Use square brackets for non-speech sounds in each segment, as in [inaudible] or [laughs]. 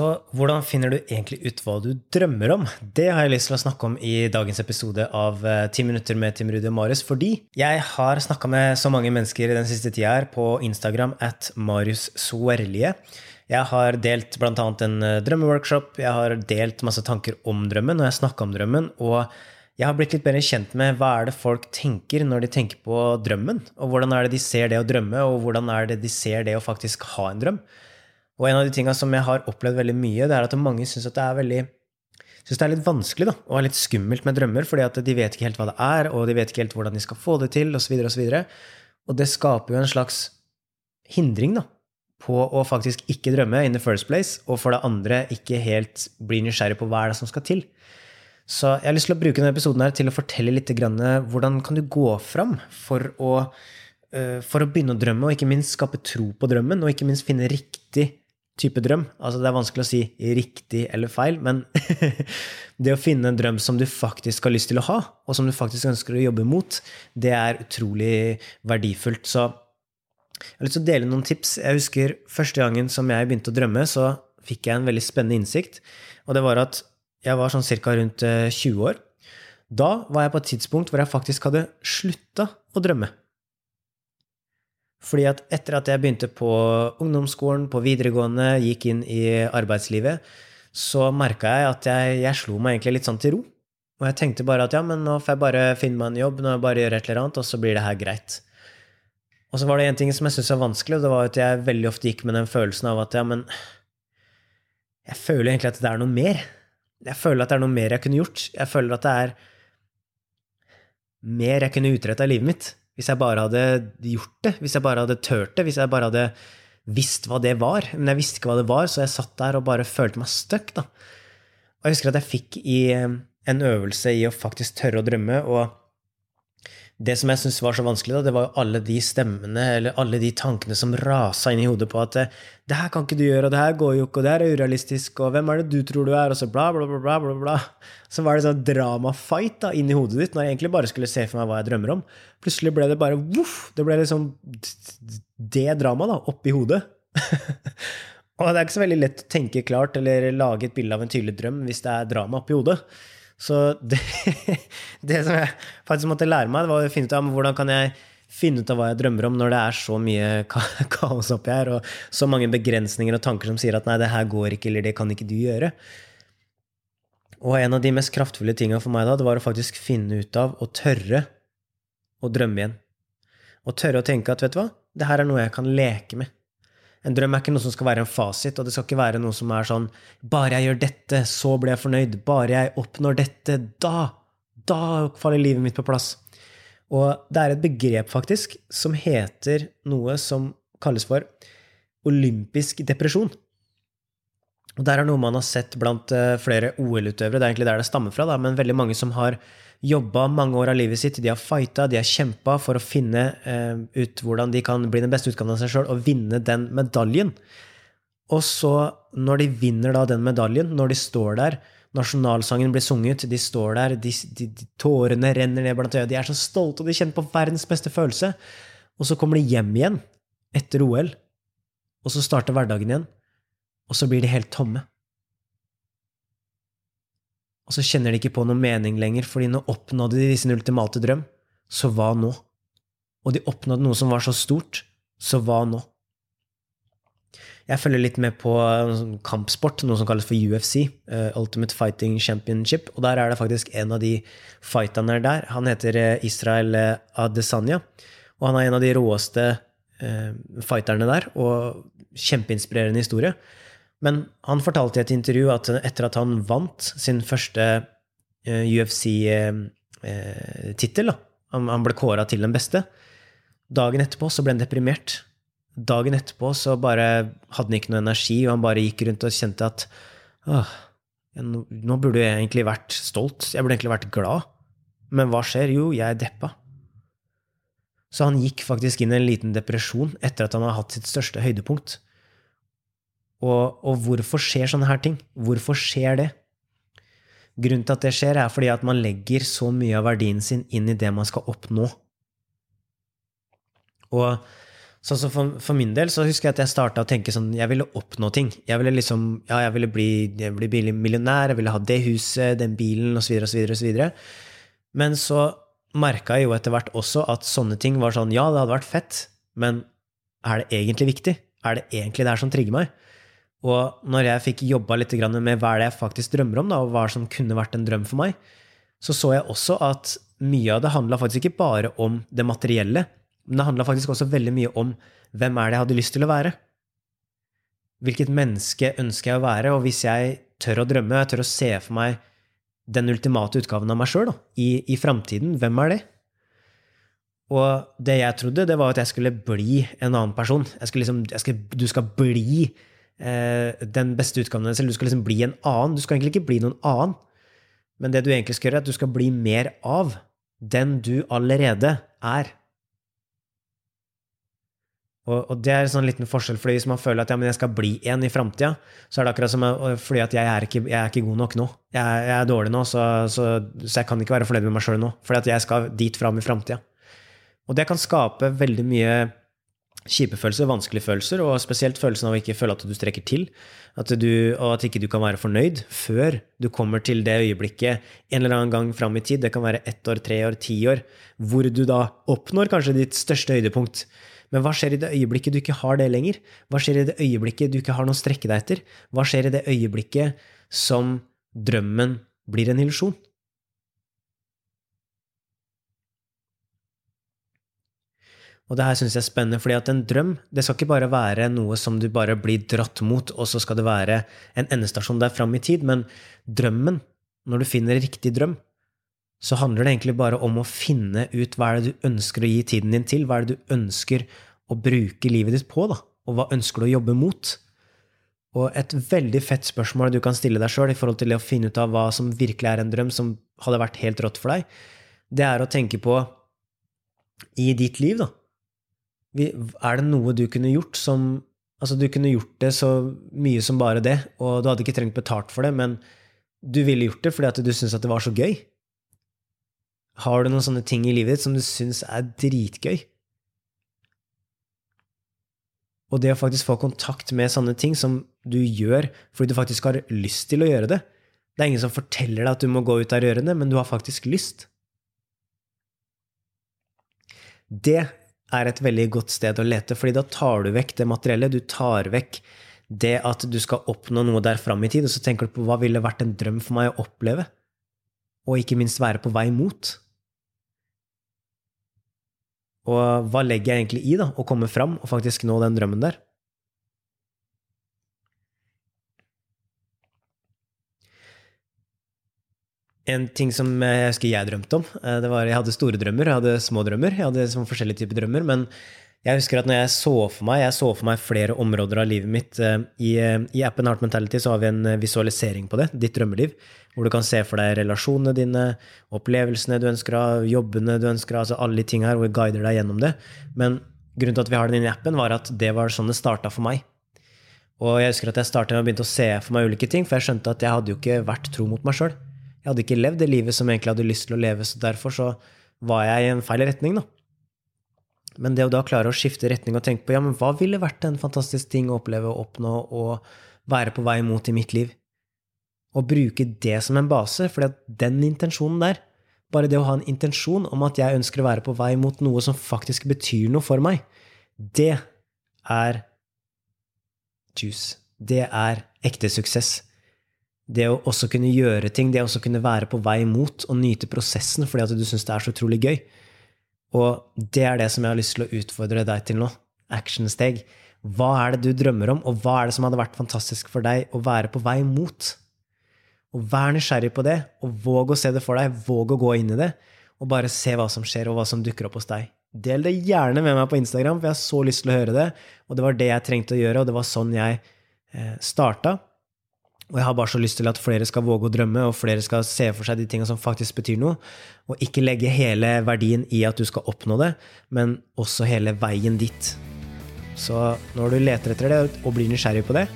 Så hvordan finner du egentlig ut hva du drømmer om? Det har jeg lyst til å snakke om i dagens episode av 10 eh, minutter med Tim Rudi og Marius, fordi jeg har snakka med så mange mennesker den siste tida her på Instagram at Marius Soerlie. Jeg har delt bl.a. en eh, drømmeworkshop, jeg har delt masse tanker om drømmen, og jeg snakka om drømmen. og jeg har blitt litt bedre kjent med hva er det folk tenker når de tenker på drømmen. Og hvordan er det de ser det å drømme, og hvordan er det de ser det å faktisk ha en drøm. Og en av de tinga som jeg har opplevd veldig mye, det er at mange syns det er veldig synes det er litt vanskelig da, og er litt skummelt med drømmer, fordi at de vet ikke helt hva det er, og de vet ikke helt hvordan de skal få det til, osv., videre Og, og det skaper jo en slags hindring da, på å faktisk ikke drømme in the first place, og for det andre ikke helt bli nysgjerrig på hva er det som skal til. Så jeg har lyst til å bruke denne episoden her til å fortelle litt grann, hvordan kan du gå fram for å, uh, for å begynne å drømme, og ikke minst skape tro på drømmen, og ikke minst finne riktig type drøm. Altså, det er vanskelig å si riktig eller feil, men [laughs] det å finne en drøm som du faktisk har lyst til å ha, og som du faktisk ønsker å jobbe mot, det er utrolig verdifullt. Så jeg har lyst til å dele noen tips. Jeg husker første gangen som jeg begynte å drømme, så fikk jeg en veldig spennende innsikt. Og det var at jeg var sånn ca. rundt 20 eh, år. Da var jeg på et tidspunkt hvor jeg faktisk hadde slutta å drømme. Fordi at etter at jeg begynte på ungdomsskolen, på videregående, gikk inn i arbeidslivet, så merka jeg at jeg, jeg, slo meg egentlig litt sånn til ro. Og jeg tenkte bare at ja, men nå får jeg bare finne meg en jobb, nå bare gjør et eller annet, og så blir det her greit. Og så var det en ting som jeg syntes var vanskelig, og det var at jeg veldig ofte gikk med den følelsen av at ja, men jeg føler egentlig at det er noe mer. Jeg føler at det er noe mer jeg kunne gjort. Jeg føler at det er mer jeg kunne utretta i livet mitt. Hvis jeg bare hadde gjort det, hvis jeg bare hadde turt det, hvis jeg bare hadde visst hva det var. Men jeg visste ikke hva det var, så jeg satt der og bare følte meg stuck. Og jeg husker at jeg fikk i eh, en øvelse i å faktisk tørre å drømme. og det som jeg syntes var så vanskelig, da, det var jo alle de stemmene eller alle de tankene som rasa inn i hodet på at det her kan ikke du gjøre, og det her går jo ikke, og det her er urealistisk, og hvem er det du tror du er, og så bla, bla, bla, bla, bla. bla. Så var det sånn dramafight da, inni hodet ditt, når jeg egentlig bare skulle se for meg hva jeg drømmer om. Plutselig ble det bare voff! Det ble liksom det dramaet da, oppi hodet. [laughs] og det er ikke så veldig lett å tenke klart eller lage et bilde av en tydelig drøm hvis det er drama oppi hodet. Så det, [laughs] det, som jeg faktisk måtte lære meg, var å finne ut av hvordan kan jeg finne ut av hva jeg drømmer om når det er så mye [laughs] kaos oppi her, og så mange begrensninger og tanker som sier at nei, det her går ikke, eller det kan ikke du gjøre. Og en av de mest kraftfulle tinga for meg da, det var å faktisk finne ut av og tørre å drømme igjen. Og tørre å tenke at vet du hva, det her er noe jeg kan leke med. En drøm er ikke noe som skal være en fasit, og det skal ikke være noe som er sånn Bare jeg gjør dette, så blir jeg fornøyd. Bare jeg oppnår dette, da Da faller livet mitt på plass. Og det er et begrep, faktisk, som heter noe som kalles for olympisk depresjon. Og der er noe man har sett blant eh, flere OL-utøvere. Det er egentlig der det stammer fra, da, men veldig mange som har jobba mange år av livet sitt. De har fighta, de har kjempa for å finne eh, ut hvordan de kan bli den beste utgaven av seg sjøl og vinne den medaljen. Og så, når de vinner da den medaljen, når de står der, nasjonalsangen blir sunget, de står der, de, de, de tårene renner ned blant øynene, de er så stolte, og de kjenner på verdens beste følelse. Og så kommer de hjem igjen etter OL, og så starter hverdagen igjen, og så blir de helt tomme. Og så kjenner de ikke på noe mening lenger, fordi nå oppnådde de sin ultimate drøm. Så hva nå? Og de oppnådde noe som var så stort. Så hva nå? Jeg følger litt med på kampsport, noe som kalles for UFC, eh, Ultimate Fighting Championship. Og der er det faktisk en av de fighterne der. Han heter eh, Israel eh, Adesanya. Og han er en av de råeste fighterne der, og kjempeinspirerende historie. Men han fortalte i et intervju at etter at han vant sin første eh, UFC-tittel, eh, han ble kåra til den beste, dagen etterpå så ble han deprimert. Dagen etterpå så bare hadde han ikke noe energi, og han bare gikk rundt og kjente at åh, nå burde jeg egentlig vært stolt, jeg burde egentlig vært glad. Men hva skjer? Jo, jeg er deppa. Så han gikk faktisk inn i en liten depresjon etter at han har hatt sitt største høydepunkt. Og, og hvorfor skjer sånne her ting? Hvorfor skjer det? Grunnen til at det skjer, er fordi at man legger så mye av verdien sin inn i det man skal oppnå. Og så så for, for, min del så husker jeg at jeg starta å tenke sånn Jeg ville oppnå ting. Jeg ville liksom, ja, jeg ville bli, jeg ville bli millionær, jeg ville ha det huset, den bilen, osv., osv., osv. Men så merka jeg jo etter hvert også at sånne ting var sånn Ja, det hadde vært fett, men er det egentlig viktig? Er det egentlig det her som trigger meg? Og når jeg fikk jobba litt med hva det jeg faktisk drømmer om, da, og hva som kunne vært en drøm for meg, så så jeg også at mye av det handla faktisk ikke bare om det materielle, men det handla faktisk også veldig mye om hvem er det jeg hadde lyst til å være? Hvilket menneske ønsker jeg å være? Og hvis jeg tør å drømme, jeg tør å se for meg den ultimate utgaven av meg sjøl i, i framtiden, hvem er det? Og det jeg trodde, det var at jeg skulle bli en annen person. Liksom, skal, du skal bli den beste utgaven av deg selv. Du skal liksom bli en annen. Du skal egentlig ikke bli noen annen. Men det du egentlig skal gjøre, er at du skal bli mer av den du allerede er. Og, og, det er en sånn liten forskjell, fordi hvis man føler at ja, jeg skal bli en i framtida, så er det akkurat som fordi at jeg er ikke, jeg er ikke god nok nå. Jeg, jeg er dårlig nå, så, så, så, jeg kan ikke være fornøyd med meg sjøl nå. Fordi at jeg skal dit fram i framtida. Og det kan skape veldig mye kjipe følelser, vanskelige følelser, og spesielt følelsen av å ikke føle at du strekker til. At du, og at ikke du kan være fornøyd før du kommer til det øyeblikket en eller annen gang fram i tid. Det kan være ett år, tre år, ti år, hvor du da oppnår kanskje ditt største høydepunkt. Men hva skjer i det øyeblikket du ikke har det lenger? Hva skjer i det øyeblikket du ikke har noe å strekke deg etter? Hva skjer i det øyeblikket som drømmen blir en illusjon? Og det her syns jeg er spennende, fordi at en drøm det skal ikke bare være noe som du bare blir dratt mot, og så skal det være en endestasjon der fram i tid, men drømmen, når du finner riktig drøm, så handler det egentlig bare om å finne ut hva er det du ønsker å gi tiden din til, hva er det du ønsker å bruke livet ditt på, da, og hva ønsker du å jobbe mot? Og et veldig fett spørsmål du kan stille deg sjøl i forhold til det å finne ut av hva som virkelig er en drøm som hadde vært helt rått for deg, det er å tenke på i ditt liv, da. Er det noe du kunne gjort som Altså, du kunne gjort det så mye som bare det, og du hadde ikke trengt betalt for det, men du ville gjort det fordi at du syntes at det var så gøy. Har du noen sånne ting i livet ditt som du syns er dritgøy? Og det å faktisk få kontakt med sånne ting som du gjør fordi du faktisk har lyst til å gjøre det Det er ingen som forteller deg at du må gå ut av rørene, men du har faktisk lyst. Det er et veldig godt sted å lete, fordi da tar du vekk det materielle. Du tar vekk det at du skal oppnå noe der fram i tid, og så tenker du på hva ville vært en drøm for meg å oppleve, og ikke minst være på vei mot. Og hva legger jeg egentlig i da, å komme fram og faktisk nå den drømmen der? En ting som jeg husker jeg drømte om, eh, det var jeg hadde store drømmer, jeg hadde små drømmer. Jeg hadde sånn forskjellige typer drømmer, men jeg husker at når jeg så for meg jeg så for meg flere områder av livet mitt eh, I, eh, i appen Heart Mentality så har vi en visualisering på det, ditt drømmeliv hvor du kan se for deg relasjonene dine, opplevelsene du ønsker av, jobbene du ønsker av. altså alle de ting her, hvor vi guider deg gjennom det. Men grunnen til at vi har den inne i appen, var at det var sånn det starta for meg. Og jeg husker at jeg starta med å begynne å se for meg ulike ting, for jeg skjønte at jeg hadde jo ikke vært tro mot meg sjøl. Jeg hadde ikke levd det livet som jeg egentlig hadde lyst til å leve, så derfor så var jeg i en feil retning, da. Men det å da klare å skifte retning og tenke på ja, men hva ville vært en fantastisk ting å oppleve og oppnå og være på vei mot i mitt liv? og bruke det som en base, for den intensjonen der, bare det å ha en intensjon om at jeg ønsker å være på vei mot noe som faktisk betyr noe for meg, det er juice. Det er ekte suksess. Det å også kunne gjøre ting, det å også kunne være på vei mot og nyte prosessen fordi at du syns det er så utrolig gøy. Og det er det som jeg har lyst til å utfordre deg til nå. Actionsteg. Hva er det du drømmer om, og hva er det som hadde vært fantastisk for deg å være på vei mot? Og vær nysgjerrig på det, og våg å se det for deg. Våg å gå inn i det, og bare se hva som skjer, og hva som dukker opp hos deg. Del det gjerne med meg på Instagram, for jeg har så lyst til å høre det. Og det var det jeg trengte å gjøre, og det var sånn jeg eh, starta. Og jeg har bare så lyst til at flere skal våge å drømme, og flere skal se for seg de tingene som faktisk betyr noe. Og ikke legge hele verdien i at du skal oppnå det, men også hele veien dit. Så når du leter etter det og blir nysgjerrig på det,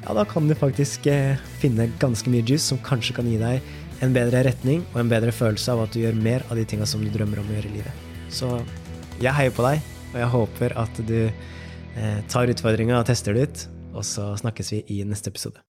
ja, da kan du faktisk eh, finne ganske mye juice som kanskje kan gi deg en bedre retning og en bedre følelse av at du gjør mer av de tinga som du drømmer om å gjøre i livet. Så jeg heier på deg, og jeg håper at du eh, tar utfordringa og tester det ut. Og så snakkes vi i neste episode.